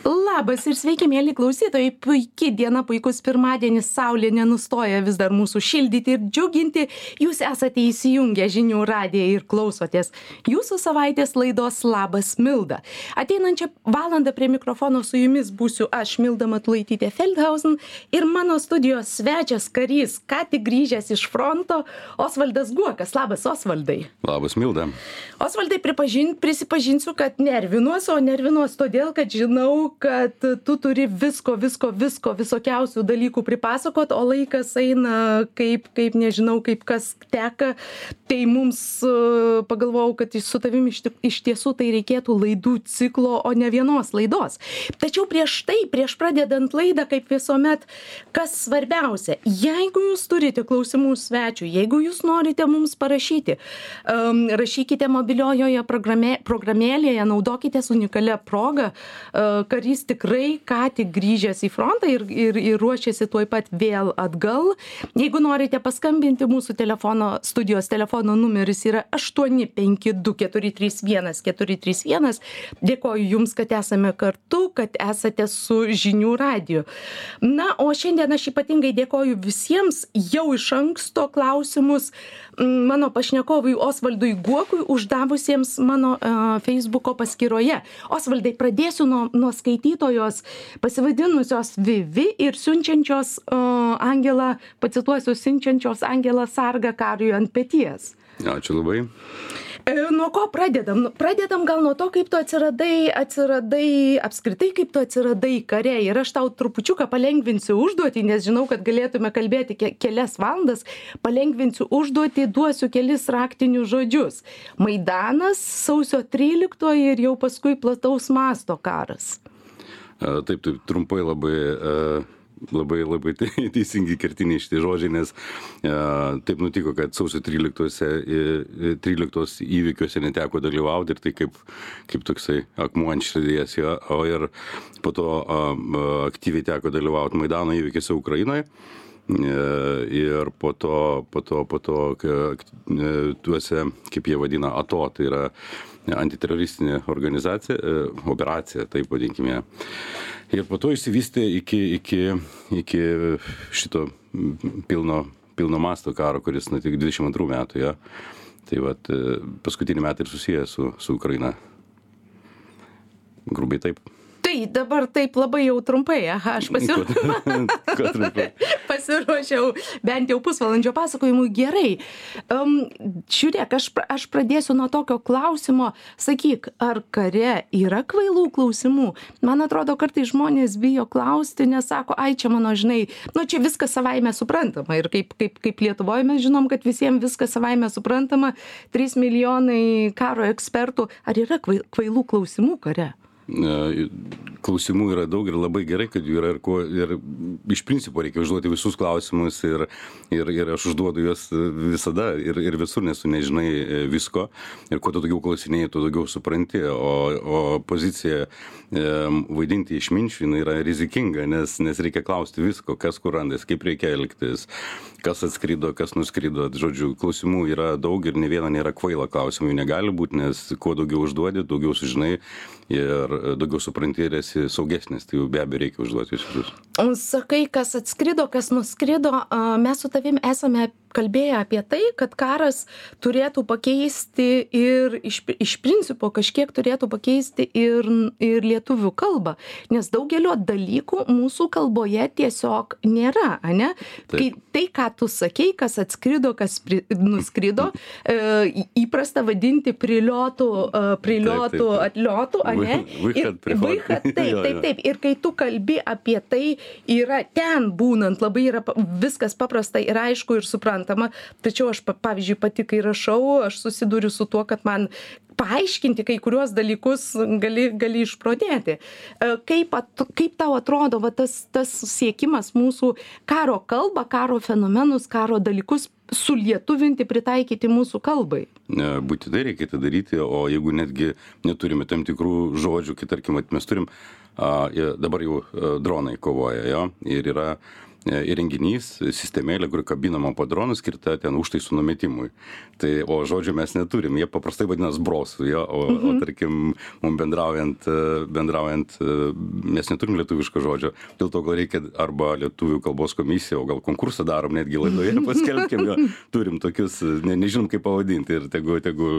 Labas ir sveiki, mėly klausytojai. Puikiai diena, puikus pirmadienis, saulė nenustoja vis dar mūsų šildyti ir džiuginti. Jūs esate įsijungę žinių radiją ir klausotės jūsų savaitės laidos Labas Milda. Ateinančią valandą prie mikrofono su jumis būsiu aš, Milda Matlaitytė Feldhausen ir mano studijos svečias karys, ką tik grįžęs iš fronto, Osvaldas Guokas. Labas, Osvaldai. Labas, Milda. Osvaldai, prisipažinsiu, kad nervinuosi, o nervinuosi todėl, kad žinau, kad tu turi visko visko visko visokiausių dalykų pripasakot o laikas eina kaip kaip nežinau kaip kas teka. Tai mums e, pagalvojau kad su tavim iš iš tiesų tai reikėtų laidų ciklo o ne vienos laidos. Tačiau prieš tai prieš pradedant laidą kaip visuomet kas svarbiausia jeigu jūs turite klausimų svečiui jeigu jūs norite mums parašyti um, rašykite mobiliojoje programė programėlėje naudokitės unikalia proga uh, karys tikrai ką tik grįžęs į frontą ir ir ir ruošiasi tuoj pat vėl atgal. Jeigu norite paskambinti mūsų telefono studijos telefono numeris yra aštuoni penki du keturi trys vienas keturi trys vienas. Dėkoju jums kad esame kartu kad esate su žinių radiju. Na o šiandien aš ypatingai dėkoju visiems jau iš anksto klausimus mano pašnekovui osvaldui guokui uždavusiems mano feisbuko paskyroje. Osvaldai pradėsiu nuo nuo skaitytojos pasivadinusios vivi ir siunčiančios angelą pacituosiu siunčiančios angelą sargą kariui ant peties ačiū labai E, nuo ko pradedam? Nu, pradedam gal nuo to, kaip tu atsiradai, atsiradai, apskritai kaip tu atsiradai kare. Ir aš tau trupučiuką palengvinsiu užduotį, nes žinau, kad galėtume kalbėti ke kelias valandas. Palengvinsiu užduotį, duosiu kelis raktinius žodžius. Maidanas, sausio 13 ir jau paskui plataus masto karas. E, taip, taip, trumpai labai. Uh labai labai teisingi kertiniai šitie žodžiai, nes e, taip nutiko, kad sausio 13, 13 įvykiuose neteko dalyvauti ir tai kaip, kaip toksai akmuo ant širdies, ja, o ir po to a, aktyviai teko dalyvauti Maidano įvykiuose Ukrainoje. Ir po to, po to, po to, tuose, kaip jie vadina, ATO, tai yra antiteroristinė organizacija, operacija, taip vadinkime. Ir po to išsivystė iki iki iki šito pilno pilno masto karo kuris nu tik dvidešim antrų metų jo. Tai vat e, paskutiniai metai ir susiję su su ukraina. Grubiai taip tai dabar taip labai jau trumpai aha aš pasiru pasiruošiau bent jau pusvalandžio pasakojimui gerai. Um, žiūrėk aš aš pradėsiu nuo tokio klausimo. Sakyk ar kare yra kvailų klausimų? Man atrodo kartais žmonės bijo klausti nes sako ai čia mano žinai nu čia viskas savaime suprantama. Ir kaip kaip kaip lietuvoj mes žinom kad visiem viskas savaime suprantama. Trys milijonai karo ekspertų. Ar yra kvailų klausimų kare klausimų yra daug ir labai gerai, kad jų yra ir, ko, ir iš principo reikia užduoti visus klausimus ir, ir, ir aš užduodu juos visada ir, ir visur, nes tu nežinai e, visko. Ir kuo tu daugiau klausinėjai, tu daugiau supranti, o, o pozicija e, vaidinti išminčių jinai yra rizikinga, nes, nes reikia klausti visko, kas kur randas, kaip reikia elgtis, kas atskrido, kas nuskrido, žodžiu, klausimų yra daug ir ne viena nėra kvaila klausimų, jų negali būti, nes kuo daugiau užduodi, daugiau sužinai. Ir daugiau supranti ir esi saugesnis, tai jau be abejo reikia užduoti visus. Sakai, kas atskrido, kas nuskrido, mes su tavim esame kalbėję apie tai, kad karas turėtų pakeisti ir iš, iš principo kažkiek turėtų pakeisti ir, ir lietuvių kalbą, nes daugelio dalykų mūsų kalboje tiesiog nėra, ne? Kai tai, ką tu sakei, kas atskrido, kas pri, nuskrido, e, įprasta vadinti priliotų, e, priliotų, atliotų, ne? Ir, vaikat, taip, taip, taip. Ir kai tu kalbi apie tai, yra ten būnant labai yra viskas paprasta ir aišku ir suprantama. Tačiau aš pavyzdžiui pati kai rašau aš susiduriu su tuo kad man paaiškinti kai kuriuos dalykus gali gali išprotėti. E, kaip at kaip tau atrodo va tas tas siekimas mūsų karo kalbą karo fenomenus karo dalykus sulietuvinti pritaikyti mūsų kalbai. Būtinai reikia tai daryti o jeigu netgi neturime tam tikrų žodžių kai tarkim mes turim a dabar jau dronai kovoja jo ir yra įrenginys sistemėlė kuri kabinama po dronu skirta ten užtaisų numetimui. Tai o žodžių mes neturim jie paprastai vadinas brosu jo o o tarkim mum bendraujant bendraujant mes neturim lietuviško žodžio dėl to gal reikia arba lietuvių kalbos komisija o gal konkursą darom netgi laidoje paskelbkim jo. Turim tokius ne nežinom kaip pavadinti ir tegu tegu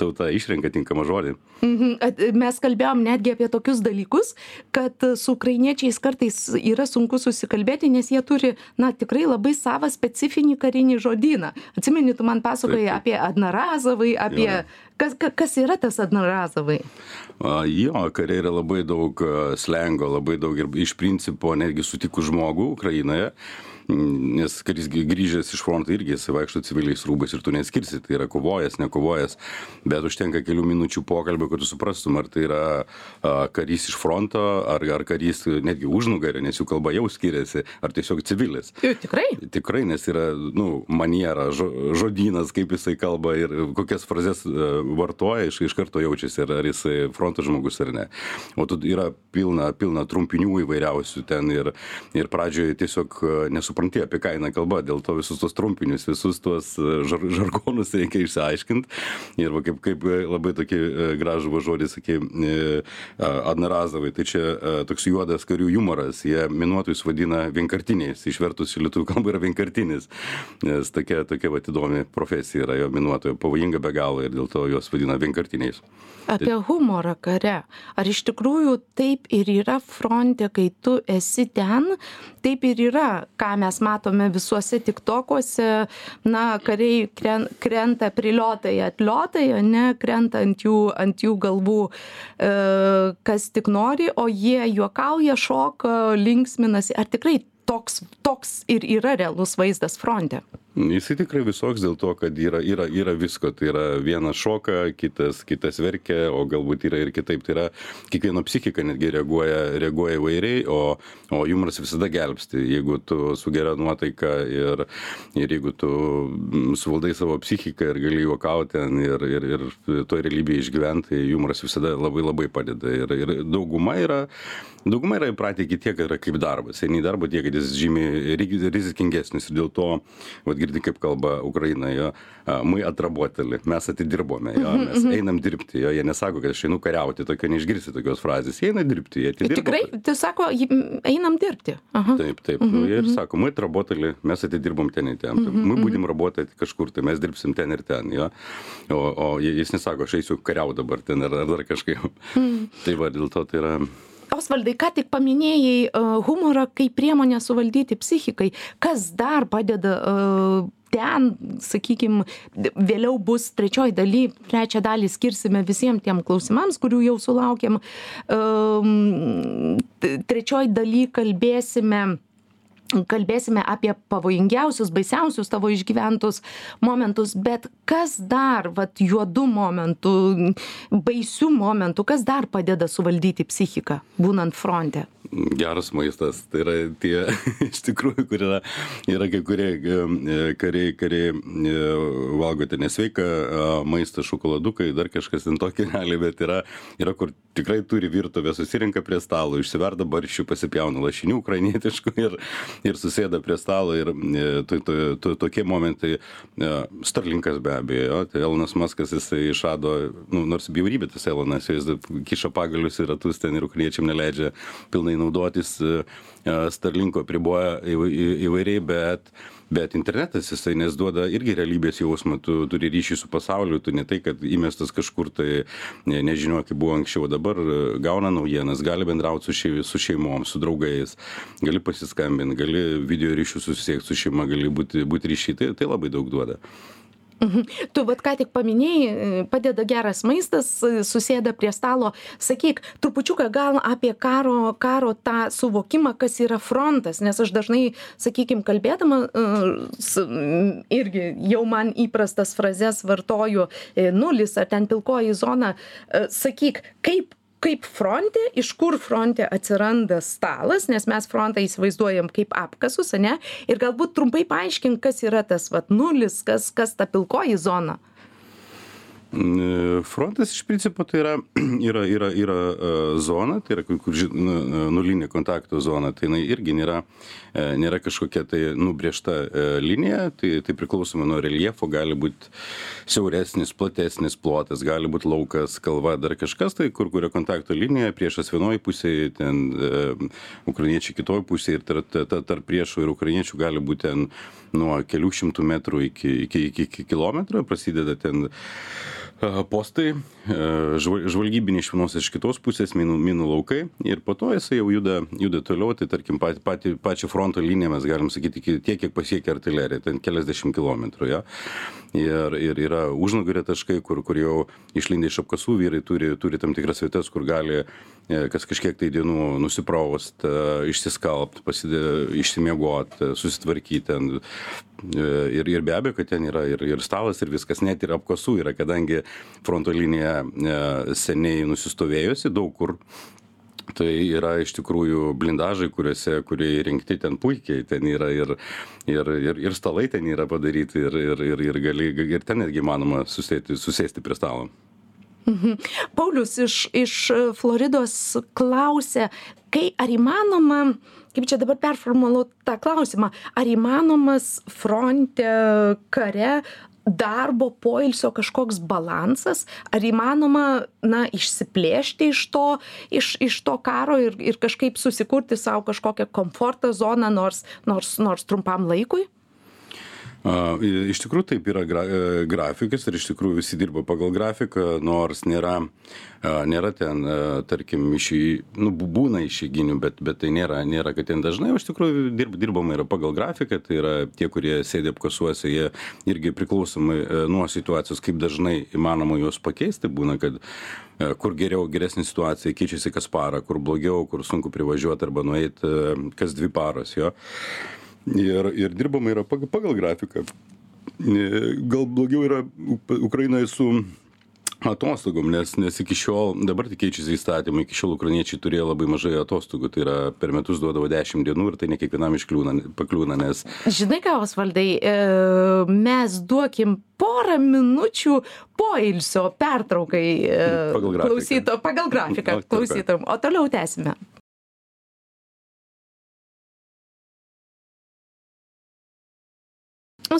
tauta išrenka tinkamą žodį. Mhm mes kalbėjom netgi apie tokius dalykus kad su ukrainiečiais kartais yra sunku susikalbėti nes jie turi na tikrai labai savą specifinį karinį žodyną. Atsimeni tu man pasakojai apie adnarazovai apie kas kas yra tas adnarazovai? A jo kare yra labai daug slengo labai daug ir iš principo netgi sutikus žmogų ukrainoje nes karys grįžęs iš fronto irgi jisai vaikšto civiliais rūbais ir tu neatskirsi tai yra kovojęs nekovojęs bet užtenka kelių minučių pokalbio kad tu suprastum ar tai yra karys iš fronto ar ar karys netgi užnugario nes jų kalba jau skiriasi ar tiesiog civilis. Tikrai. Tikrai nes yra nu maniera žo žodynas kaip jisai kalba ir kokias frazes vartoja iš iš karto jaučiasi ar ar jisai fronto žmogus ar ne. O tu yra pilna pilna trumpinių įvairiausių ten ir ir pradžioj tiesiog nesu supranti apie ką eina kalba. Dėl to visus tuos trumpinius visus tuos žar žargonus reikia išsiaiškint. Ir va kaip kaip labai tokį gražų va žodį sakei adnarazovai. Tai čia toks juodas karių jumoras. Jie minuotojus vadina vienkartiniais išvertus į lietuvių kalbą yra vienkartinis. Nes tokia tokia vat įdomi profesija yra jo minuotojo pavojinga be galo ir dėl to juos vadina vienkartiniais. Apie humorą kare. Ar iš tikrųjų taip ir yra fronte kai tu esi ten taip ir yra ką mes matome visuose tiktokuose na kariai kren krenta priliotai atliotai ane krenta ant jų ant jų galvų e kas tik nori o jie juokauja šoka linksminasi. Ar tikrai toks toks ir yra realus vaizdas fronte jisai tikrai visoks dėl to kad yra yra yra visko. Tai yra vienas šoka kitas kitas verkia o galbūt yra ir kitaip. Tai yra kiekvieno psichika netgi reaguoja reaguoja įvairiai o o jumoras visada gelbsti. Jeigu tu su gera nuotaika ir ir jeigu tu suvaldai savo psichiką ir gali juokaut ten ir ir ir toj realybėj išgyvent tai jumoras visada labai labai padeda. Ir ir dauguma yra dauguma yra įpratę iki tiek yra kaip darbas. Eini į darbą tiek kad jis žymiai rizikingesnis. Ir dėl to vat girdi, kaip kalba Ukraina, jo, my atrabuotėlį, mes atidirbome, jo, mhm, mes mhm. einam dirbti, jo, jie nesako, kad aš einu kariauti, tokio neišgirsi tokios frazės, jie eina dirbti, jie atidirba. Tikrai, tai sako, einam dirbti. Aha. Taip, taip, mhm, nu, ir sako, my atrabuotėlį, mes atidirbom ten ir ten, my būdim rabuoti kažkur, tai mes dirbsim ten ir ten, jo, o, o jis nesako, aš eisiu kariau dabar ten ar, ar dar kažkaip. tai va, dėl to tai yra osvaldai ką tik paminėjai humorą kaip priemonę suvaldyti psichikai. Kas dar padeda ten sakykim vėliau bus trečioj daly trečią dalį skirsime visiem tiem klausimams kurių jau sulaukėm. Trečioj daly kalbėsime kalbėsime apie pavojingiausius baisiausius tavo išgyventus momentus bet kas dar vat juodu momentu baisiu momentu kas dar padeda suvaldyti psichiką būnant fronte? Geras maistas. Tai yra tie iš tikrųjų kur yra yra kai kurie kariai kariai valgo ten nesveiką maistą šokoladukai dar kažkas ten tokio realiai bet yra yra kur tikrai turi virtuvę susirenka prie stalo išsiverda barščių pasipjauna lašinių ukrainietiškų ir ir susėda prie stalo ir to to to tokie momentai starlinkas be abejo jo tai elonas muskas jisai išrado nu nors bjaurybė tas elonas jis kiša pagalius į ratus ten ir ukrainiečiam neleidžia pilnai naudotis starlinku apriboja įvairiai bet bet internetas jisai nes duoda irgi realybės jausmą. Tu turi ryšį su pasauliu tu ne tai kad įmestas kažkur tai ne nežinioj kaip buvo anksčiau dabar gauna naujienas gali bendraut su šei su šeimom su draugais gali pasiskambint gali video ryšiu susisiekt su šeima gali būti būt ryšy tai tai labai daug duoda Mhm. Tu vat ką tik paminėjai, padeda geras maistas, susėda prie stalo. Sakyk, trupučiuką gal apie karo, karo tą suvokimą, kas yra frontas, nes aš dažnai, sakykime, kalbėdama, irgi jau man įprastas frazes vartoju, nulis ar ten pilkoji zona. Sakyk, kaip kaip fronte iš kur fronte atsiranda stalas nes mes frontą įsivaizduojam kaip apkasus ane? Ir galbūt trumpai paaiškink kas yra tas vat nulis kas kas ta pilkoji zona Frontas iš principo tai yra, yra, yra, yra zona, tai yra kur, nu, nulinė kontakto zona, tai jinai irgi nėra, nėra kažkokia tai nubriežta linija, tai, tai priklausomai nuo reljefo gali būti siauresnis, platesnis plotas, gali būti laukas, kalva, dar kažkas, tai kur kuria kontakto linija, priešas vienoje pusėje, ten e, ukrainiečiai kitoje pusėje ir tarp, tarp priešų ir ukrainiečių gali būti ten nuo kelių šimtų metrų iki, iki, iki, iki kilometro, prasideda ten postai, žvalgybiniai iš vienos iš kitos pusės minų, minų laukai ir po to jisai jau juda, juda toliau, tai tarkim pat, pat, pačią fronto liniją mes galim sakyti tiek, kiek pasiekia artilerija, ten keliasdešimt kilometrų. Ja? Ir, ir yra užnugario taškai, kur, kur jau išlindę iš apkasų vyrai turi, turi tam tikras vietas, kur gali e, kas kažkiek tai dienų nusipraust, išsiskalbt, išsimiegot, susitvarkyti ten E, ir, ir be abejo, kad ten yra ir, ir stalas, ir viskas, net ir apkasų yra, kadangi fronto linija e, seniai nusistovėjusi daug kur. Tai yra iš tikrųjų blindažai, kuriuose, kurie įrengti ten puikiai, ten yra ir, ir, ir, ir stalai ten yra padaryti, ir, ir, ir, ir, gali, ir ten netgi manoma susėti, susėsti prie stalo. Mhm. Paulius iš, iš Floridos klausė, kai ar įmanoma kaip čia dabar performuluot tą klausimą ar įmanomas fronte kare darbo poilsio kažkoks balansas ar įmanoma na išsiplėšti iš to iš iš to karo ir ir kažkaip susikurti sau kažkokią komforto zoną nors nors nors trumpam laikui Iš tikrųjų taip yra gra, e, grafikas ir iš tikrųjų visi dirba pagal grafiką, nors nėra, nėra ten, tarkim, iš, nu, būna išėginių, bet, bet tai nėra, nėra, kad ten dažnai, o iš tikrųjų dirb, dirbama yra pagal grafiką, tai yra tie, kurie sėdė apkasuose, jie irgi priklausomai e, nuo situacijos, kaip dažnai įmanoma juos pakeisti, būna, kad e, kur geriau, geresnė situacija, keičiasi kas parą, kur blogiau, kur sunku privažiuoti arba nueiti kas dvi paros jo ir, ir dirbama yra pagal, pagal grafiką. Gal blogiau yra Ukrainoje su atostogom, nes, nes iki šiol, dabar tik keičiasi įstatymai, iki šiol ukrainiečiai turėjo labai mažai atostogų, tai yra per metus duodavo 10 dienų ir tai ne kiekvienam iškliūna, pakliūna, nes... Žinai ką, Osvaldai, e, mes duokim porą minučių poilsio pertraukai e, pagal grafiką, klausyto, pagal grafiką klausytom, o toliau tęsime.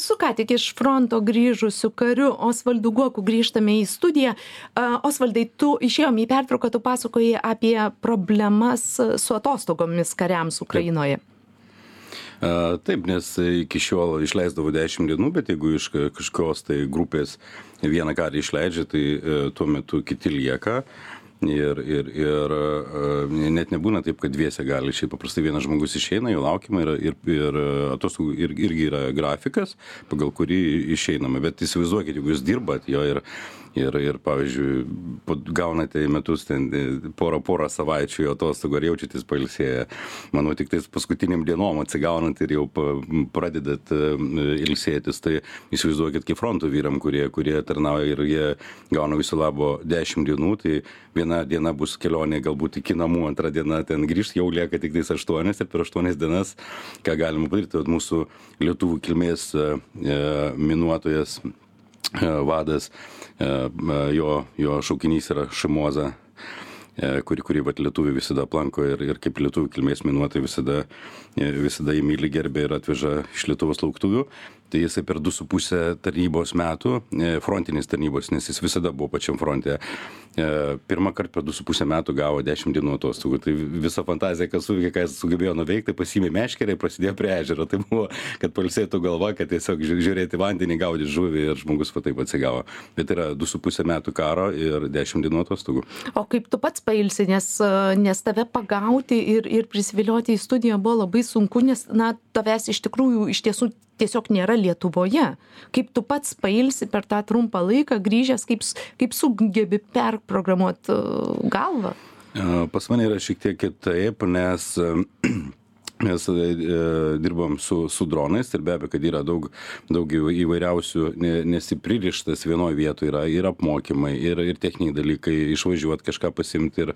Su ką tik iš fronto grįžusiu kariu osvaldu guoku grįžtame į studiją. Osvaldai tu išėjom į pertrauką tu pasakojai apie problemas su atostogomis kariams ukrainoje. Taip, nes iki šiol išleisdavo 10 dienų, bet jeigu iš kažkokios tai grupės vieną kartą išleidžia, tai e, tuo metu kiti lieka ir ir ir e, net nebūna taip kad dviese gali išeit. Paprastai vienas žmogus išeina jo laukiama yra ir ir atostogų ir irgi yra grafikas pagal kurį išeinama. Bet įsivaizduokit jeigu jūs dirbat jo ir ir ir pavyzdžiui gaunate į metus ten e, porą porą savaičių atostogų ar jaučiatės pailsėję. Manau tiktais paskutinėm dienom atsigaunant ir jau pradedat e, ilsėtis. Tai įsivaizduokit kaip fronto vyram kurie kurie tarnauja ir jie gauna viso labo dešim dienų tai viena diena bus kelionė galbūt iki namų antra diena ten grįžt jau lieka tiktais aštuonios ir per aštuonias dienas ką galima padaryt. Vat mūsų lietuvių kilmės e, minuotojas vadas E, jo, jo šaukinys yra Šimoza, e, kurį, kurį vat, lietuvių visada aplanko ir, ir kaip lietuvių kilmės minuotai visada, e, visada jį myli gerbė ir atveža iš Lietuvos lauktuvių tai jisai per du su puse tarnybos metų e, frontinės tarnybos nes jis visada buvo pačiam fronte e, pirmąkart per du su puse metų gavo dešim dienų atostogų. Tai visa fantazija kas suveikė ką jis sugebėjo nuveikt tai pasiėmė meškerę ir prasidėjo prie ežero. Tai buvo kad pailsėtų galva kad tiesiog žiūrėt į vandenį gaudyt žuvį ir žmogus va taip atsigavo. Bet yra du su puse metų karo ir dešim dienų atostogų. O kaip tu pats pailsi nes nes tave pagauti ir ir prisivilioti į studiją buvo labai sunku nes na tavęs iš tikrųjų iš tiesų tiesiog nėra lietuvoje. Kaip tu pats pailsi per tą trumpą laiką grįžęs kaip kaip sugebi perprogramuot e, galvą? Pas mane yra šiek tiek kitaip nes mes e, dirbam su su dronais ir be abejo kad yra daug daug įvairiausių ne nesi pririštas vienoj vietoj yra ir apmokymai ir ir techniniai dalykai išvažiuot kažką pasiimt ir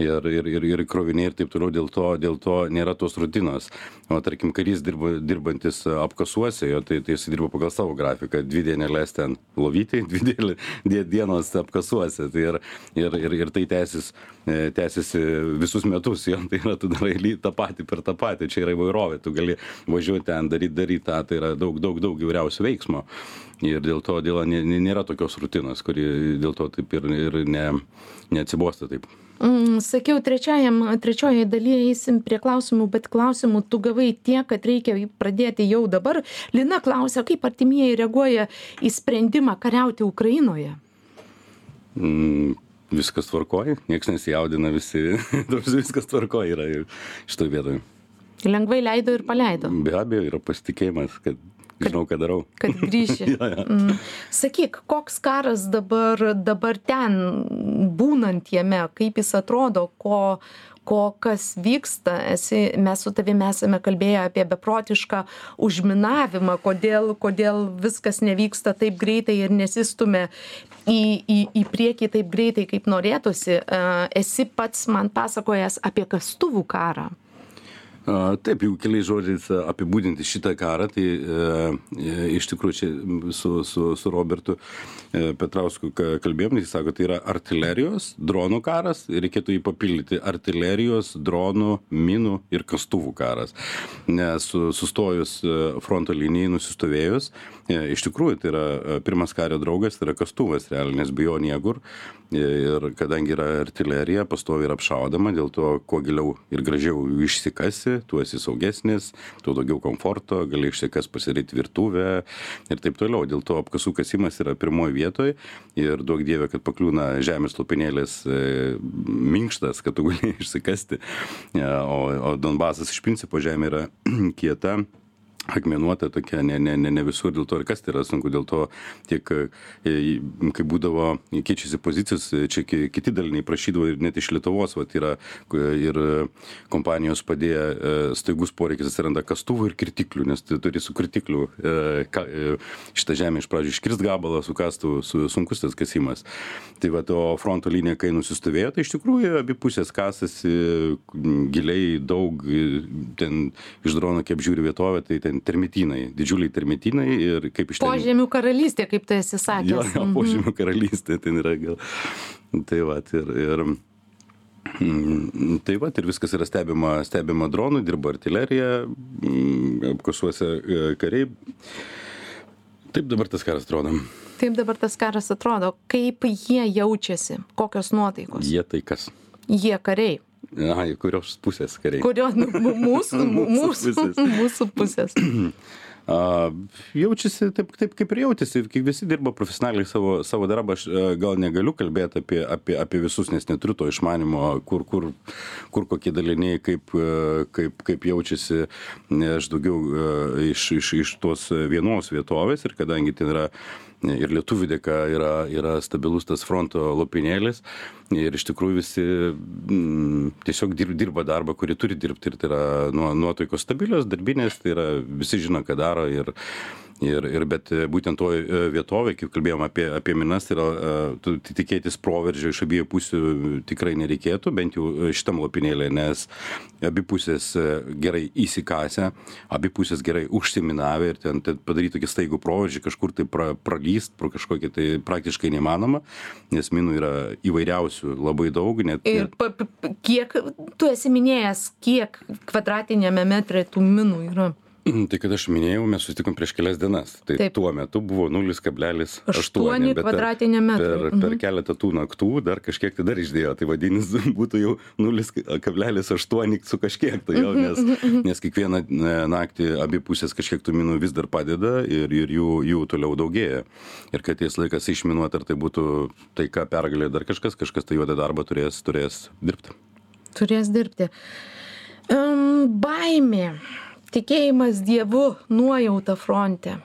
ir ir ir ir kroviniai ir taip toliau. Dėl to dėl to nėra tos rutinos. O tarkim karys dirba dirbantis apkasuose jo tai tai jisai dirba pagal savo grafiką. Dvi dieneles ten lovytėj dvi dienos apkasuose. Tai ir ir ir ir tai tęsis e, tęsiasi visus metus jo. Tai yra tu darai tą patį per tą patį čia yra įvairovė tu gali važiuot ten daryt daryt tą tai yra daug daug daug įvairiausių veiksmo ir dėl to dėl nė nėra tokios rutinos kuri dėl to taip ir ir ne neatsibosta taip Mm, sakiau, trečiajam, trečioje dalyje eisim prie klausimų, bet klausimų tu gavai tiek, kad reikia pradėti jau dabar. Lina klausia, kaip artimieji reaguoja į sprendimą kariauti Ukrainoje. Mm, viskas tvarkoja, niekas nesijaudina, visi, viskas tvarkoja yra šitoje vietoje. Lengvai leido ir paleido. Be abejo, yra pasitikėjimas, kad žinau, ką darau. Kad grįši. ja, ja. Mm. Sakyk, koks karas dabar, dabar ten, būnant jame, kaip jis atrodo, ko, ko kas vyksta, esi, mes su tavimi esame kalbėję apie beprotišką užminavimą, kodėl, kodėl viskas nevyksta taip greitai ir nesistumė į, į, į priekį taip greitai, kaip norėtųsi. Esi pats man pasakojęs apie kastuvų karą. Taip, jau keliais žodžiais apibūdinti šitą karą, tai e, iš tikrųjų čia su, su, su Robertu e, Petrausku kalbėjom, jis sako, tai yra artilerijos, dronų karas reikėtų jį papildyti artilerijos, dronų, minų ir kastuvų karas. Nes sustojus fronto linijai, nusistovėjus, e, iš tikrųjų tai yra pirmas kario draugas, tai yra kastuvas realiai, nes bijo niekur. Ir kadangi yra artilerija, pastovi yra apšaudama, dėl to kuo giliau ir gražiau išsikasi, tuo esi saugesnis, tuo daugiau komforto, gali išsikas pasidaryti virtuvę ir taip toliau. Dėl to apkasų kasimas yra pirmoji vietoje ir duok dievė, kad pakliūna žemės lopinėlės e, minkštas, kad tu gali išsikasti. O, o Donbasas iš principo žemė yra kieta akmenuota tokia ne ne ne ne visur dėl to ir kasti yra sunku dėl to tiek e, kai būdavo keičiasi pozicijos čia ki kiti daliniai prašydavo ir net iš lietuvos vat yra ir kompanijos padėję e, staigus poreikis atsiranda kastuvų ir kirtiklių nes tu turi su kirtikliu e, ką šitą žemę iš pradžių iškirst gabalą su kastuvu su sunkus tas kasimas. Tai vat o fronto linija kai nusistovėjo tai iš tikrųjų abi pusės kasasi giliai daug ten iš drono kai apžiūri vietovę tai ten termitynai didžiuliai termitynai ir kaip iš ten Požemių karalystė, kaip tu esi sakęs. jo, jo, požemių karalystė ten yra gal tai vat ir ir Mm, Tai va, ir viskas yra stebima, stebima dronų, dirba artilerija, mm, apkasuose e, kariai. Taip dabar tas karas atrodo. Taip dabar tas karas atrodo. Kaip jie jaučiasi, kokios nuotaikos. Jie tai kas? Jie kariai. Ai, kurios pusės kariai? Kurio nu, mūsų, mūsų, mūsų pusės. A, jaučiasi taip, taip kaip ir jautėsi, kai visi dirba profesionaliai savo, savo darbą, aš a, gal negaliu kalbėti apie, apie, apie visus, nes neturiu to išmanimo, kur, kur, kur kokie daliniai, kaip, a, kaip, kaip jaučiasi, aš daugiau a, iš, iš, iš tos vienos vietovės ir kadangi ten yra ir lietuvių dėka yra, yra stabilus tas fronto lopinėlis. Ir iš tikrųjų visi mm, tiesiog dirba, dirba darbą, kurį turi dirbti. Ir tai yra nuo, nuotaikos stabilios, darbinės, tai yra visi žino, ką daro. Ir, ir, ir bet būtent toj vietovė, kaip kalbėjom apie, apie minas, yra tu, tikėtis proveržio iš abiejų pusių tikrai nereikėtų, bent jau šitam lopinėlė, nes abi pusės gerai įsikasę, abi pusės gerai užsiminavę ir ten, ten padaryti tokį staigų proveržį, kažkur tai pra, pralyst pro kažkokį tai praktiškai neįmanoma, nes minų yra įvairiausių labai daug. Net, Ir pa, pa, kiek, tu esi minėjęs, kiek kvadratinėme metre tų minų yra? Tai kad aš minėjau, mes susitikom prieš kelias dienas. Tai Taip. tuo metu buvo 0,8 Aštuoni kvadratiniai metrai. Per, per keletą tų naktų dar kažkiek tai dar išdėjo. Tai vadinasi, būtų jau 0,8 su kažkiek tai jau, nes, nes kiekvieną e, naktį abi pusės kažkiek tų minų vis dar padeda ir, ir jų, jų toliau daugėja. Ir kad ties laikas išminuoti, ar tai būtų taika pergalė dar kažkas, kažkas tai juodą darbą turės, turės dirbti. Turės dirbti. Um, baimė, tikėjimas Dievu, nuojauta fronte.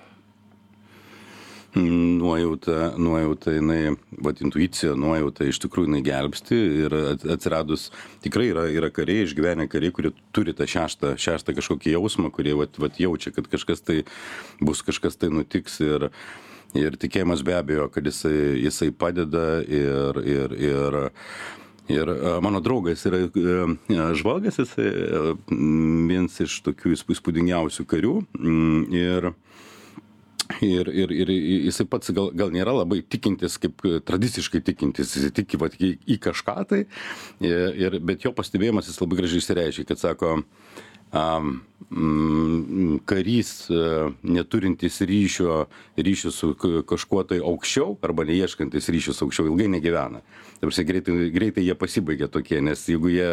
nuojauta nuojauta jinai vat intuicija nuojauta iš tikrųjų jinai gelbsti ir at- atsiradus tikrai yra yra kariai išgyvenę kariai kurie turi tą šeštą šeštą kažkokį jausmą kurie vat vat jaučia kad kažkas tai bus kažkas tai nutiks ir ir tikėjimas be abejo kad jisai jisai padeda ir ir ir Ir mano draugas yra žvalgas, jis vienas iš tokių įspūdingiausių karių. Ir Ir, ir, ir jisai pats gal, gal nėra labai tikintis, kaip tradiciškai tikintis, jis tiki vat, į, į kažką tai, ir, bet jo pastebėjimas jis labai gražiai išsireiškia, kad sako, um, karys neturintis ryšio, ryšio su kažkuo tai aukščiau arba neieškantis ryšio su aukščiau ilgai negyvena. Tarsi greitai, greitai jie pasibaigia tokie, nes jeigu jie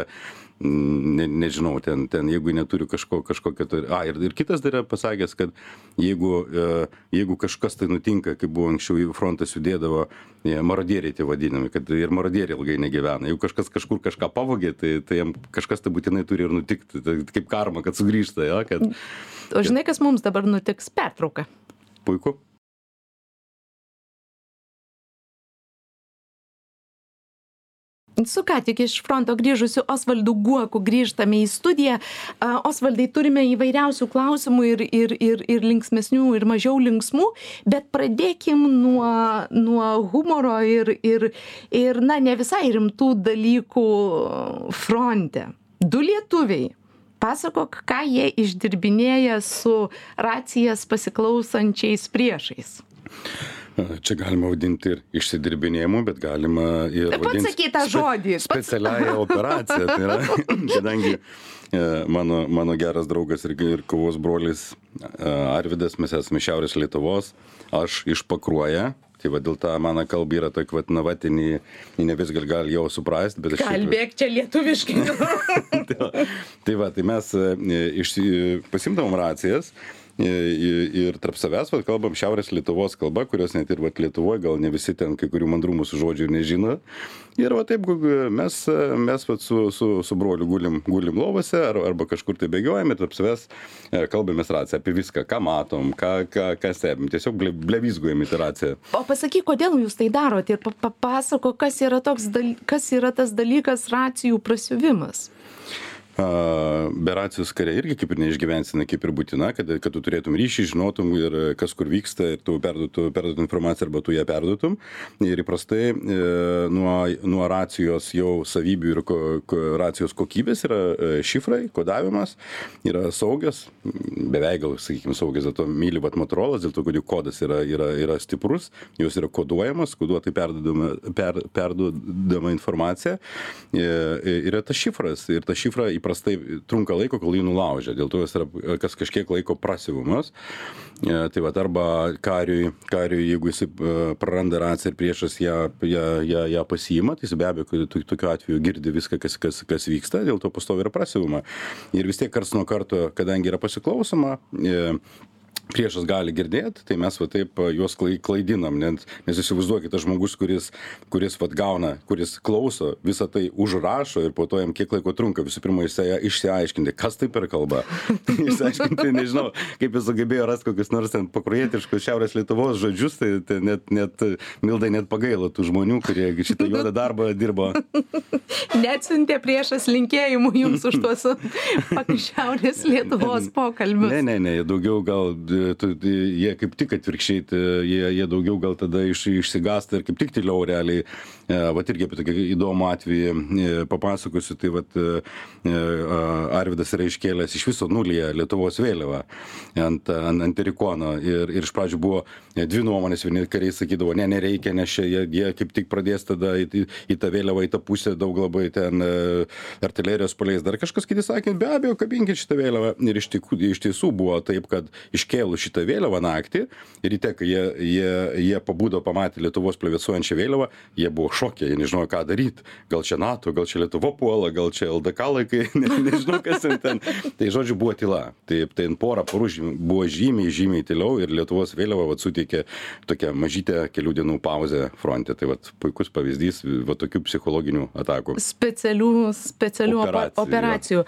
ne, nežinau, ten, ten jeigu neturi kažko, kažkokio, tai, a, ir, ir kitas dar yra pasakęs, kad jeigu, e, jeigu kažkas tai nutinka, kaip buvo anksčiau į frontą judėdavo, e, marodieriai tie vadinami, kad ir marodieriai ilgai negyvena. Jeigu kažkas kažkur kažką pavogė, tai, tai jam kažkas tai būtinai turi ir nutikti, tai kaip karma, kad sugrįžta. Ja, kad, o žinai, kas mums dabar nutiks? Pertrauka. Puiku. Su ką tik iš fronto grįžusiu osvaldu guoku grįžtame į studiją. Osvaldai turime įvairiausių klausimų ir ir ir ir linksmesnių ir mažiau linksmų bet pradėkim nuo nuo humoro ir ir ir na ne visai rimtų dalykų fronte. Du lietuviai pasakok ką jie išdirbinėja su racijas pasiklausančiais priešais Čia galima vadinti ir išsidirbinėjimu, bet galima ir... Taip pat sakyt tą žodį. Spe, specialiąją operaciją. Tai yra, kadangi e, mano, mano geras draugas ir, ir kovos brolis e, Arvidas, mes esame Šiaurės Lietuvos, aš iš Pakruoja, Tai va dėl to mano kalba yra tokia, vat, navatinį, ne vis gal gal jau suprasti, bet aš... Kalbėk čia lietuviškai. tai, va, tai va, tai mes e, iš, pasimdavom racijas ir tarp savęs vat kalbam šiaurės lietuvos kalba kurios net ir vat lietuvoj gal ne visi ten kai kurių mandrų mūsų žodžių ir nežino. Ir va taip mes mes vat su su su broliu gulim gulim lovose ar arba kažkur tai bėgiojam ir tarp savęs e, kalbamės racija apie viską ką matom ką ką ką stebim. Tiesiog ble blevyzgojam į tą raciją. O pasakyk kodėl jūs tai darot ir pa papasakok kas yra toks kas yra tas dalykas racijų prasiuvimas be racijos kare irgi kaip ir neišgyvensi jinai kaip ir būtina kad kad tu turėtum ryšį žinotum ir kas kur vyksta ir tu perduotų perduotų informaciją arba tu ją perduotum. Ir įprastai e, nuo nuo racijos jau savybių ir ko ko racijos kokybės yra e, šifrai kodavimas yra saugios beveik gal sakykim saugios dėl to myli vat motorolas dėl to kad jų kodas yra yra yra stiprus jos yra koduojamos koduotai perduodama per perduodama informacija. E, yra tas šifras ir tą šifrą įprastai trunka laiko, kol jį nulaužia. Dėl to jis yra kas kažkiek laiko prasiuvimas. E, tai va, arba kariui, kariui, jeigu jis e, praranda raciją ir priešas ją, ją, ją, ją pasiima, tai jis be abejo tokiu atveju girdi viską, kas, kas, kas vyksta, dėl to pastovi yra prasiuvima. Ir vis tiek kars nuo karto, kadangi yra pasiklausoma, e, priešas gali girdėt tai mes va taip juos klai klaidinam net nes įsivaizduokit tas žmogus kuris kuris vat gauna kuris klauso visa tai užrašo ir po to jam kiek laiko trunka visų pirma išsia išsiaiškinti kas tai per kalba. Išsiaiškinti nežinau kaip jis sugebėjo rast kokius nors ten pakruojietiškus šiaurės lietuvos žodžius tai tai net net mildai net pagailo tų žmonių kurie šitą juodą darbą dirbo. Neatsiuntė priešas linkėjimų jums už tuos šiaurės lietuvos pokalbius. Ne ne ne daugiau gal jie kaip tik atvirkščiai, jie, jie daugiau gal tada iš, išsigasta ir kaip tik tyliau realiai. E, vat irgi apie tokį įdomų atvejį e, papasakosiu, tai vat e, Arvidas yra iškėlęs iš viso nulyje Lietuvos vėliavą ant, ant, ant Terikono ir, ir iš pradžių buvo dvi nuomonės, vieni kariai sakydavo, ne, nereikia, nes čia jie, jie kaip tik pradės tada į, į, į tą vėliavą, į tą pusę daug labai ten artilerijos paleis. Dar kažkas kiti sakė, be abejo, kabinkit šitą vėliavą. Ir iš, tik, iš tiesų buvo taip, kad iškėlė iškėlus šitą vėliavą naktį ryte, kai jie, jie, jie pabudo, pamatė Lietuvos plevėsuojančią vėliavą, jie buvo šokę, jie nežinojo, ką daryti. Gal čia NATO, gal čia Lietuva puola, gal čia LDK laikai, ne, nežinau, kas ten. Tai žodžiu, buvo tyla. Taip, tai porą parų buvo žymiai, žymiai tyliau ir Lietuvos vėliava vat, suteikė tokią mažytę kelių dienų pauzę fronte. Tai vat, puikus pavyzdys va, tokių psichologinių atakų. Specialių, specialių operacijų. operacijų.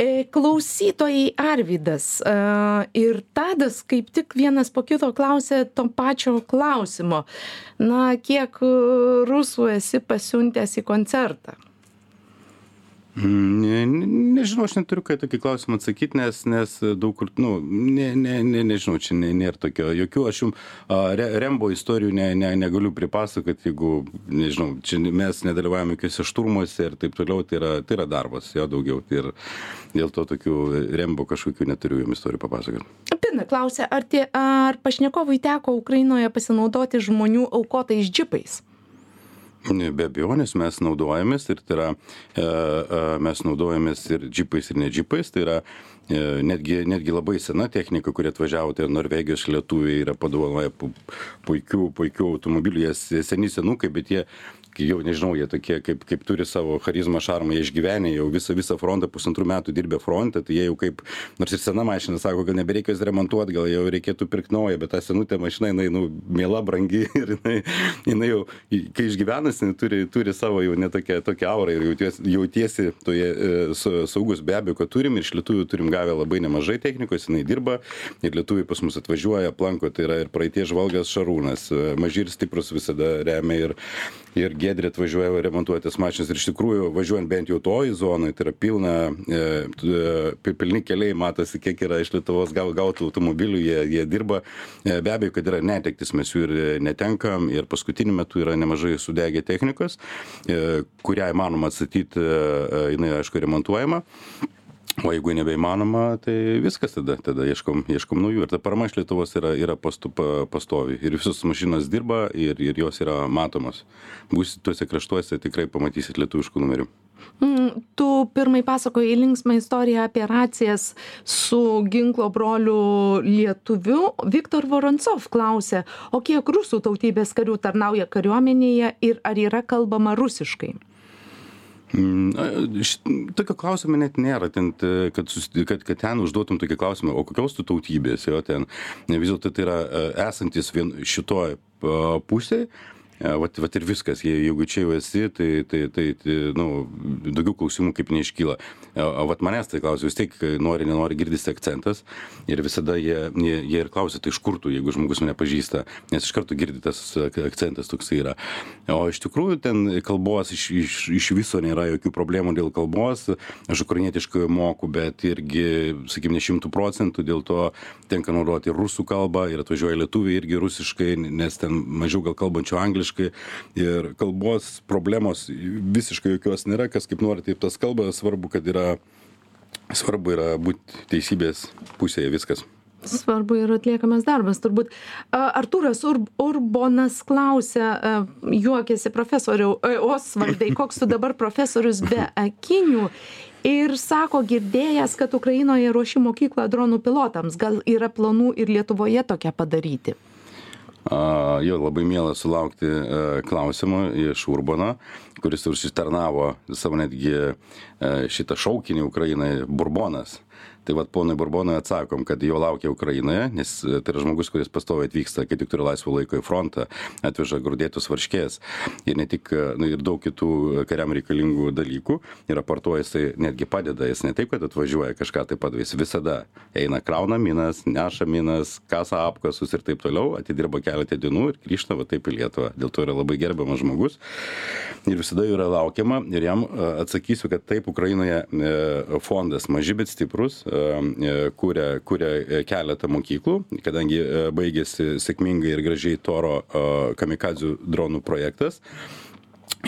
E, klausytojai Arvidas e, ir Tadas Rokas kaip tik vienas po kito klausė to pačio klausimo. Na, kiek rusų esi pasiuntęs į koncertą? Ne, ne, nežinau, aš neturiu ką tokį klausimą atsakyti, nes, nes daug kur, nu, ne, ne, ne, nežinau, čia ne, nėra tokio, jokių, aš jums re, Rembo istorijų ne, ne, negaliu pripasakoti, jeigu, nežinau, čia mes nedalyvavome jokiuose šturmuose ir taip toliau, tai yra, tai yra darbas, jo daugiau. Tai ir dėl to tokių Rembo kažkokių neturiu jums istorijų papasakoti. Pina klausia, ar, tie, ar pašnekovui teko Ukrainoje pasinaudoti žmonių aukotais džipais? Be abejonės mes naudojamės ir tai yra, e, e, mes naudojamės ir džipais ir ne džipais, tai yra e, netgi, netgi labai sena technika, kurie atvažiavo, tai Norvegijos lietuviai yra padovanoję puikių, puikių automobilių, jie seni senukai, bet jie jau nežinau jie tokie kaip kaip turi savo charizmą šarmą jie išgyvenę jau visą visą frontą pusantrų metų dirbę fronte tai jie jau kaip nors ir sena mašina sako gal nebereikia jos remontuot gal jau reikėtų pirkt naują bet ta senutė mašina jinai nu miela brangi ir jinai jinai jau kai išgyvenusi jinai turi turi savo jau ne tokią tokią aurą ir jauties jautiesi toje e, saugus be abejo kad turim iš lietuvių turim gavę labai nemažai technikos jinai dirba ir lietuviai pas mus atvažiuoja aplanko tai yra ir praeities žvalgas šarūnas e, maži ir stiprūs visada remia ir ir giedrė atvažiuoja remontuotis mašinas ir iš tikrųjų važiuojant bent jau toj zonoj tai yra pilna e, e, pilni keliai matosi kiek yra iš lietuvos gau gautų automobilių jie jie dirba. E, be abejo kad yra netektys mes jų ir netenkam ir paskutiniu metu yra nemažai sudegę technikos kurią įmanoma atstatyt jinai aišku remontuojama o jeigu nebeįmanoma tai viskas tada tada ieškom ieškom naujų ir ta parama iš lietuvos yra yra pasto pa pastovi ir visos mašinos dirba ir ir jos yra matomos būsit tuose kraštuose tikrai pamatysit lietuviškų numerių Mm, tu pirmai pasakojai linksmą istoriją apie racijas su ginklo broliu lietuviu. Viktor Vorontsov klausė, o kiek rusų tautybės karių tarnauja kariuomenėje ir ar yra kalbama rusiškai? Mm, tokio klausimo net nėra, ten, kad, kad, kad ten užduotum tokį klausimą, o kokios tu tautybės, jo ten, vis dėlto tai yra e, esantis vien šitoje pusėje, vat vat ir viskas. Jei jeigu čia jau esi tai tai tai tai nu daugiau klausimų kaip neiškyla. O vat manęs tai klausia vis tiek nori nenori girdisi akcentas ir visada jie jie jie ir klausia tai iš kur tu jeigu žmogus mane pažįsta nes iš karto girdi tas akcentas toksai yra. O iš tikrųjų ten kalbos iš iš iš viso nėra jokių problemų dėl kalbos. Aš ukrainietiškai moku bet irgi sakykim ne šimtu procentų dėl to tenka naudoti rusų kalbą ir atvažiuoja lietuviai irgi rusiškai nes ten mažiau gal kalbančių angliškai angliškai ir kalbos problemos visiškai jokios nėra, kas kaip nori, taip tas kalba, svarbu, kad yra, svarbu yra būti teisybės pusėje viskas. Svarbu ir atliekamas darbas. Turbūt Artūras Ur Urbonas klausia, juokėsi profesoriau, Osvaldai, koks tu dabar profesorius be akinių ir sako girdėjęs, kad Ukrainoje ruoši mokyklą dronų pilotams. Gal yra planų ir Lietuvoje tokią padaryti? Jo labai miela sulaukti e, klausimų iš Urbono, kuris užsitarnavo savo netgi e, šitą šaukinį Ukrainai Burbonas tai vat ponui burbonui atsakom kad jo laukia ukrainoje nes tai yra žmogus kuris pastoviai atvyksta kai tik turi laisvo laiko į frontą atveža grūdėtos varškės ir ne tik nu ir daug kitų kariam reikalingų dalykų. Ir raportuoja jisai netgi padeda jis ne taip kad atvažiuoja kažką tai padeda jis visada eina krauna minas neša minas kasa apkasus ir taip toliau atidirba keletą dienų ir grįžta va taip į lietuvą. Dėl to yra labai gerbiamas žmogus. Ir visada jo yra laukiama ir jam atsakysiu kad taip ukrainoje e, fondas maži bet stiprūs E, kuria kuria e, keletą mokyklų kadangi e, baigėsi sėkmingai ir gražiai toro kamikadzių dronų projektas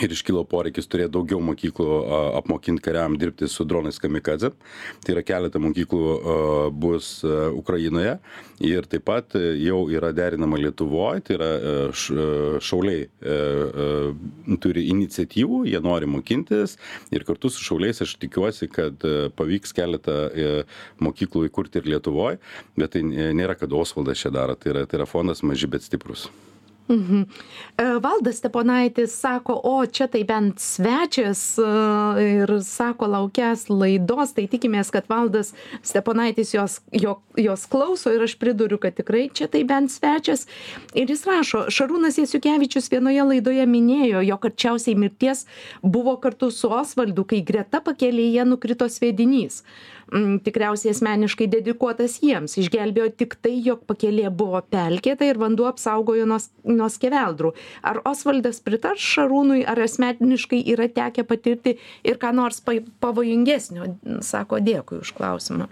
ir iškilo poreikis turėt daugiau mokyklų apmokint kariam dirbti su dronais kamikadze tai yra keletą mokyklų bus ukrainoje. Ir taip pat jau yra derinama lietuvoj tai yra šauliai turi iniciatyvų jie nori mokintis. Ir kartu su šauliais aš tikiuosi kad pavyks keletą mokyklų įkurti ir lietuvoj. Bet tai nėra kad osvaldas čia daro. Tai yra tai yra fondas maži bet stiprūs Mhm. E, Valdas Steponaitis sako, o čia tai bent svečias e, ir sako laukęs laidos, tai tikimės, kad Valdas Steponaitis jos, jo, jos klauso ir aš priduriu, kad tikrai čia tai bent svečias. Ir jis rašo, Šarūnas Jasiukevičius vienoje laidoje minėjo, jog arčiausiai mirties buvo kartu su Osvaldu, kai greta pakelėje nukrito sviedinys. Mm, tikriausiai asmeniškai dedikuotas jiems. Išgelbėjo tik tai, jog pakelė buvo pelkėta ir vanduo apsaugojo nuo nuo skeveldrų. Ar osvaldas pritars šarūnui ar asmeniškai yra tekę patirti ir ką nors pavojingesnio? Sako dėkui už klausimą.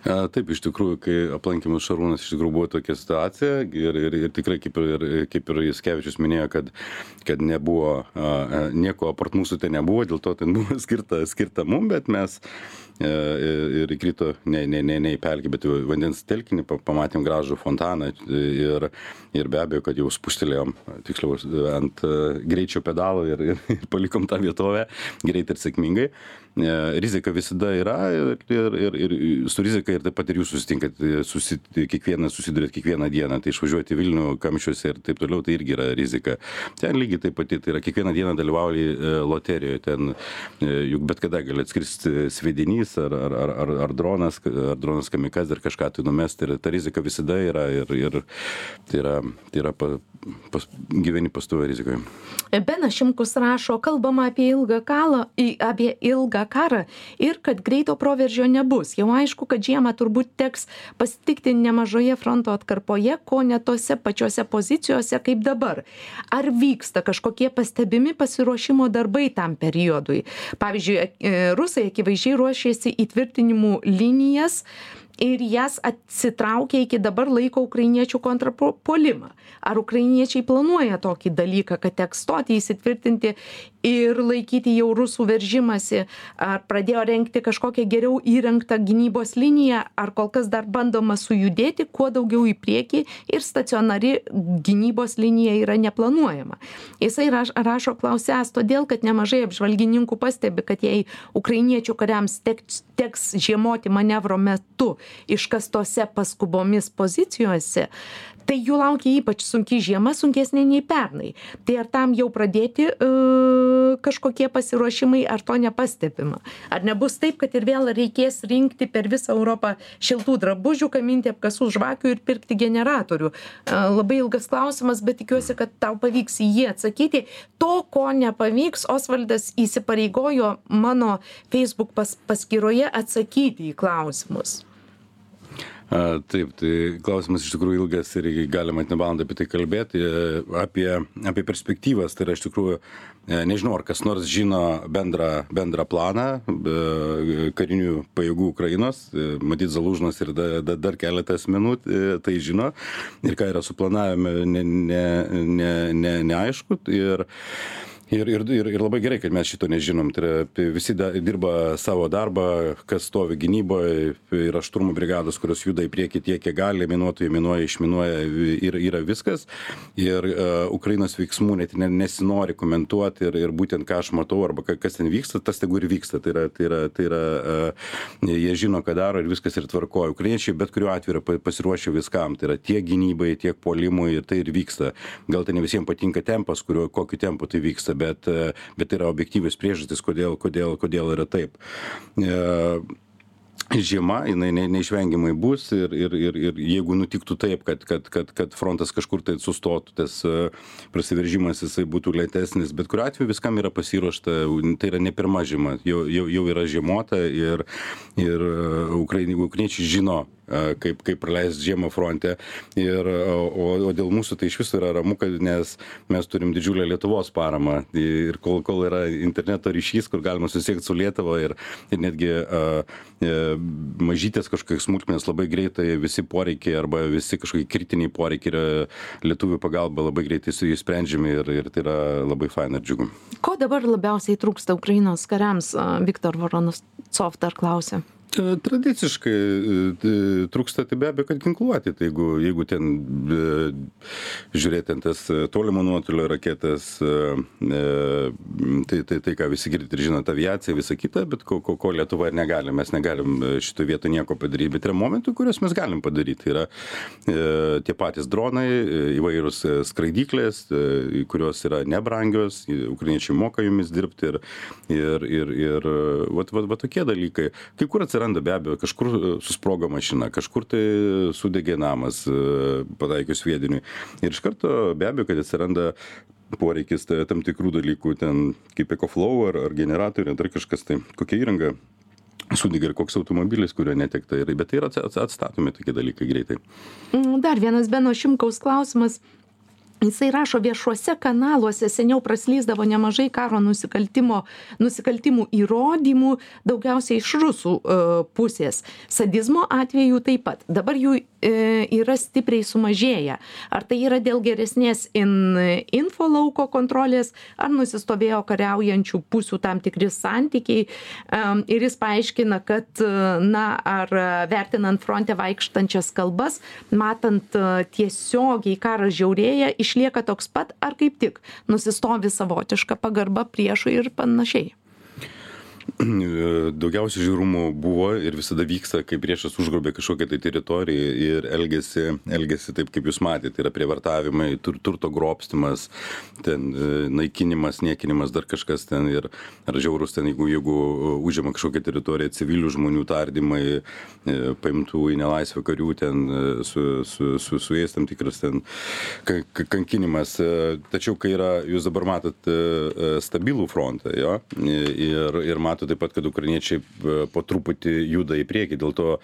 Taip, iš tikrųjų, kai aplankė mus Šarūnas, iš tikrųjų buvo tokia situacija ir, ir, ir tikrai, kaip ir, kaip ir Jaskevičius minėjo, kad, kad nebuvo, nieko apart mūsų tai nebuvo, dėl to ten buvo skirta, skirta mum, bet mes E, ir įkrito ne, ne, ne, ne į pelkį, bet į vandens telkinį, pamatėm gražų fontaną ir, ir be abejo, kad jau spustelėjom, tiksliau, ant e, greičio pedalo ir, ir, ir palikom tą vietovę greitai ir sėkmingai. E, rizika visada yra ir, ir, ir, ir su rizika ir taip pat ir jūs susitinkat, susit, kiekvieną susidurėt kiekvieną dieną, tai išvažiuoti Vilnių kamščiuose ir taip toliau, tai irgi yra rizika. Ten lygiai taip pat, tai yra kiekvieną dieną dalyvauji loterijoje, ten juk bet kada gali atskristi svedinys, skrydis ar, ar, ar, ar, ar dronas, ar dronas kamikaz ir kažką tai numesti. Ir ta rizika visada yra ir, ir tai yra, tai yra pa, pas, gyveni pastovi rizikoje. Benas Šimkus rašo, kalbama apie ilgą, kalą, apie ilgą karą ir kad greito proveržio nebus. Jau aišku, kad žiemą turbūt teks pasitikti nemažoje fronto atkarpoje, ko ne tose pačiose pozicijose kaip dabar. Ar vyksta kažkokie pastebimi pasiruošimo darbai tam periodui? Pavyzdžiui, e, rusai akivaizdžiai ruošėsi įtvirtinimų linijas, ir jas atsitraukia iki dabar laiko ukrainiečių kontrpuolimą. Ar ukrainiečiai planuoja tokį dalyką kad teks stoti įsitvirtinti ir laikyti jau rusų veržimąsi ar pradėjo rengti kažkokią geriau įrengtą gynybos liniją ar kol kas dar bandoma sujudėti kuo daugiau į priekį ir stacionari gynybos linija yra neplanuojama. Jisai raš rašo klausiąs todėl kad nemažai apžvalgininkų pastebi kad jei ukrainiečių kariams teks teks žiemoti manevro metu iškastose paskubomis pozicijose, tai jų laukia ypač sunki žiema, sunkesnė nei pernai. Tai ar tam jau pradėti uh, kažkokie pasiruošimai, ar to nepastebima? Ar nebus taip, kad ir vėl reikės rinkti per visą Europą šiltų drabužių, kaminti apkasų žvakių ir pirkti generatorių? Uh, labai ilgas klausimas, bet tikiuosi, kad tau pavyks į jį atsakyti. To, ko nepavyks, Osvaldas įsipareigojo mano Facebook pas, paskyroje atsakyti į klausimus. A, taip, tai klausimas iš tikrųjų ilgas ir galima net ne valandą apie tai kalbėti. E, apie, apie perspektyvas, tai yra iš tikrųjų, e, nežinau, ar kas nors žino bendrą, bendrą planą e, karinių pajėgų Ukrainos, matyt, Zalūžnas ir da, da, dar keletas minut tai žino ir ką yra suplanavę, ne, ne, ne, ne, neaišku. Ir, ir ir ir labai gerai kad mes šito nežinom. Tai yra visi dirba savo darbą kas stovi gynyboj yra šturmų brigados kurios juda į priekį tiek kiek gali minuotojai minuoja išminuoja ir yra viskas. Ir uh, ukrainos veiksmų net ne nesinori komentuot ir ir būtent ką aš matau arba ka kas ten vyksta tas tegu ir vyksta. Tai yra tai yra tai yra uh, jie žino ką daro ir viskas ir tvarkoj ukrainiečiai bet kuriuo atveju yra pasiruošę viskam. Tai yra tiek gynybai tiek puolimui ir tai ir vyksta. Gal tai ne visiem patinka tempas kuriuo kokiu tempu tai vyksta bet bet tai yra objektyvios priežastys kodėl kodėl kodėl yra taip. E, žiema jinai ne neišvengiamai bus ir ir ir ir jeigu nutiktų taip kad kad kad kad frontas kažkur tai sustotų tas e, prasiveržimas jisai būtų lėtesnis bet kuriuo atveju viskam yra pasiruošta tai yra ne pirma žiema jau jau jau yra žiemota ir ir e, ukrain ukrainiečiai žino kaip kaip praleist žiemą fronte. Ir o o dėl mūsų tai iš viso yra ramu kad nes mes turim didžiulę lietuvos paramą. Ir kol kol yra interneto ryšys kur galima susisiekt su lietuva ir ir netgi a e, mažytės kažkokios smulkmenos labai greitai visi poreikiai arba visi kažkokie kritiniai poreikiai yra lietuvių pagalba labai greitai su jais sprendžiami ir ir tai yra labai faina ir džiugu. Ko dabar labiausiai trūksta ukrainos kariams? Viktor vorontsov dar klausia Tradiciškai e, trūksta tai be abejo, kad ginkluoti. Tai jeigu, jeigu ten e, žiūrėti tas tolimo nuotolio raketas, e, tai, tai, tai ką visi girdite ir žinote, aviacija, visa kita, bet ko, ko, ko Lietuva ir negali. Mes negalim šito vieto nieko padaryti, bet yra momentų, kuriuos mes galim padaryti. Tai yra e, tie patys dronai, įvairūs skraidyklės, e, kurios yra nebrangios, ukrainiečiai moka jumis dirbti ir, ir, ir, ir va, va, va tokie dalykai. Kai kur atsiranda atsiranda be abejo kažkur e, susprogo mašina kažkur tai sudegė namas e, pataikius sviediniui. Ir iš karto be abejo kad atsiranda poreikis tam tikrų dalykų ten kaip ekoflow ar ar generatoriai dar kažkas tai kokia įranga sudegė ir koks automobilis kurio netekta ir bet tai yra atstatomi tokie dalykai greitai. Mm, dar vienas beno šimkaus klausimas jisai rašo viešuose kanaluose seniau praslysdavo nemažai karo nusikaltimo nusikaltimų įrodymų daugiausiai iš rusų e, pusės. Sadizmo atvejų taip pat. Dabar jų e, yra stipriai sumažėję. Ar tai yra dėl geresnės in info lauko kontrolės ar nusistovėjo kariaujančių pusių tam tikri santykiai ir jis paaiškina kad e, na ar vertinant fronte vaikštančias kalbas matant tiesiogiai karas žiaurėja iš išlieka toks pat ar kaip tik nusistovi savotiška pagarba priešui ir panašiai daugiausiai žiaurumų buvo ir visada vyksta, kai priešas užgrobė kažkokią tai teritoriją ir elgesi, elgesi taip, kaip jūs matėte, tai yra prievartavimai, tur, turto grobstimas, ten e, naikinimas, niekinimas, dar kažkas ten ir ar žiaurus ten, jeigu, jeigu užima kažkokią teritoriją, civilių žmonių tardymai, e, paimtų į nelaisvę karių, ten e, su, su, su, su jais tam tikras ten kankinimas. Tačiau, kai yra, jūs dabar matot stabilų frontą, jo, ir, ir matot taip pat kad ukrainiečiai e, po truputį juda į priekį. Dėl to e,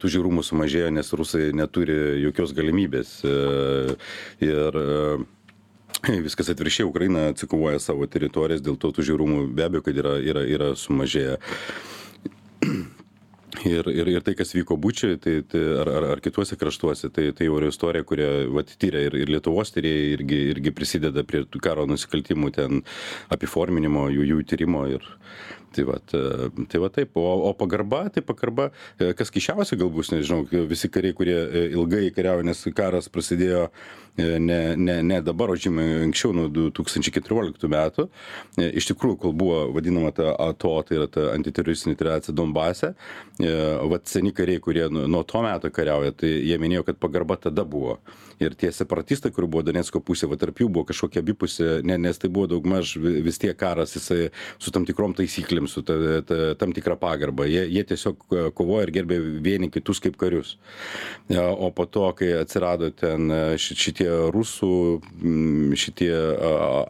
tų žiaurumų sumažėjo nes rusai neturi jokios galimybės e, ir viskas atvirkščiai. Ukraina atsikovoja savo teritorijas dėl to tų žiaurumų be abejo kad yra yra yra sumažėję. Ir ir ir tai kas vyko bučioj tai tai ar ar ar kituose kraštuose tai tai jau yra istorija kurią vat tiria ir ir lietuvos tyrėjai irgi irgi prisideda prie karo nusikaltimų ten apiforminimo jų jų tyrimo ir tai vat e, tai va taip. O o pagarba tai pagarba e, kas keisčiausia gal bus nežinau visi kariai kurie e, ilgai kariauja nes karas prasidėjo ne ne ne dabar o žymiai anksčiau nuo du tūkstančiai keturioliktų metų. Iš tikrųjų kol buvo vadinama ta ato tai yra ta antiteroristinė operacija donbase vat seni kariai kurie nuo to meto kariauja tai jie minėjo kad pagarba tada buvo. Ir tie separatistai kurių buvo donecko pusė va tarp jų buvo kažkokia abipusė ne nes tai buvo daugmaž vis tiek karas jisai su tam tikrom taisyklėm su ta ta tam tikra pagarba jie jie tiesiog e, kovojo ir gerbė vieni kitus kaip karius. E, o po to kai atsirado ten e, ši šitie rusų šitie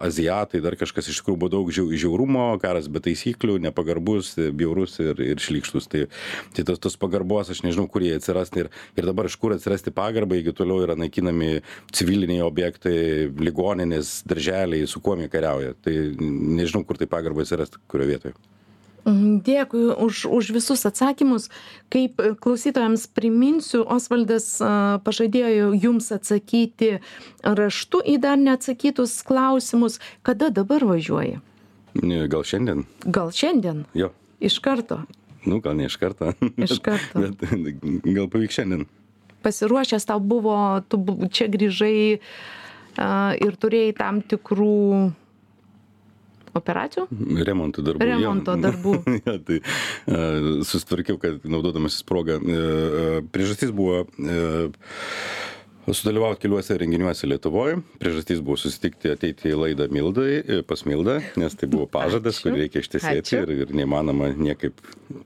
azijatai dar kažkas iš tikrųjų buvo daug žiau žiaurumo karas be taisyklių nepagarbus bjaurus ir ir šlykštus. Tai tai tos tos pagarbos aš nežinau kur jai atsirast ir ir dabar iš kur atsirasti pagarbai jeigu toliau yra naikinami civiliniai objektai ligoninės darželiai su kuom jie kariauja. Tai nežinau kur tai pagarbą atsirast kurioj vietoj. mhm, Dėkui už, už visus atsakymus. Kaip klausytojams priminsiu, Osvaldas pažadėjo jums atsakyti raštu į dar neatsakytus klausimus. Kada dabar važiuoji? Gal šiandien? Gal šiandien? Jo. Iš karto? Nu, gal ne iš karto. Iš karto. Bet, bet gal pavyks šiandien pasiruošęs tau buvo, tu čia grįžai uh, ir turėjai tam tikrų operacijų? Remonto darbų. Remonto darbų. ja, tai uh, susitvarkiau, kad naudodamasis progą. Uh, priežastis buvo uh, sudalyvauti keliuose renginiuose Lietuvoje. Priežastys buvo susitikti, ateiti į laidą Mildai, pas Mildą, nes tai buvo pažadas, kurį reikia ištesėti ir, ir neįmanoma niekaip.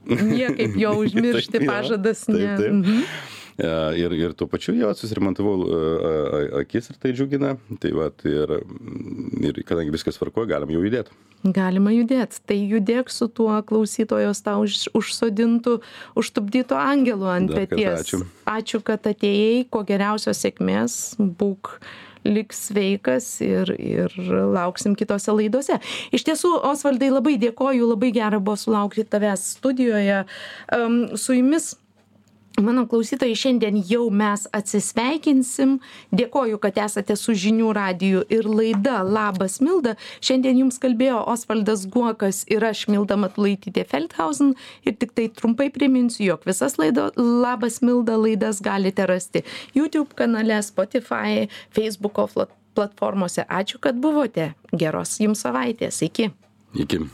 Niekaip jo užmiršti, taip, pažadas. Taip, taip. Mhm. E, ir, ir tuo pačiu jo susiremontavau e, akis ir tai džiugina. Tai va, ir, ir kadangi viskas tvarkoja, galim jau judėti. Galima judėti. Tai judėk su tuo klausytojos tau už, užsodintų, užtupdytų angelų ant peties. Ačiū. ačiū, kad atėjai, kuo geriausios sėkmės, būk lik sveikas ir, ir lauksim kitose laidose. Iš tiesų, Osvaldai, labai dėkoju, labai gera buvo sulaukti tavęs studijoje. Um, su jumis mano klausytojai šiandien jau mes atsisveikinsim. Dėkoju kad esate su žinių radiju ir laida labas milda. Šiandien jums kalbėjo osvaldas guokas ir aš milda matulaitytė feldhausen. Ir tiktai trumpai priminsiu jog visas laido labas milda laidas galite rasti youtube kanale spotify feisbuko platformose. Ačiū kad buvote. Geros jums savaitės. Iki. Iki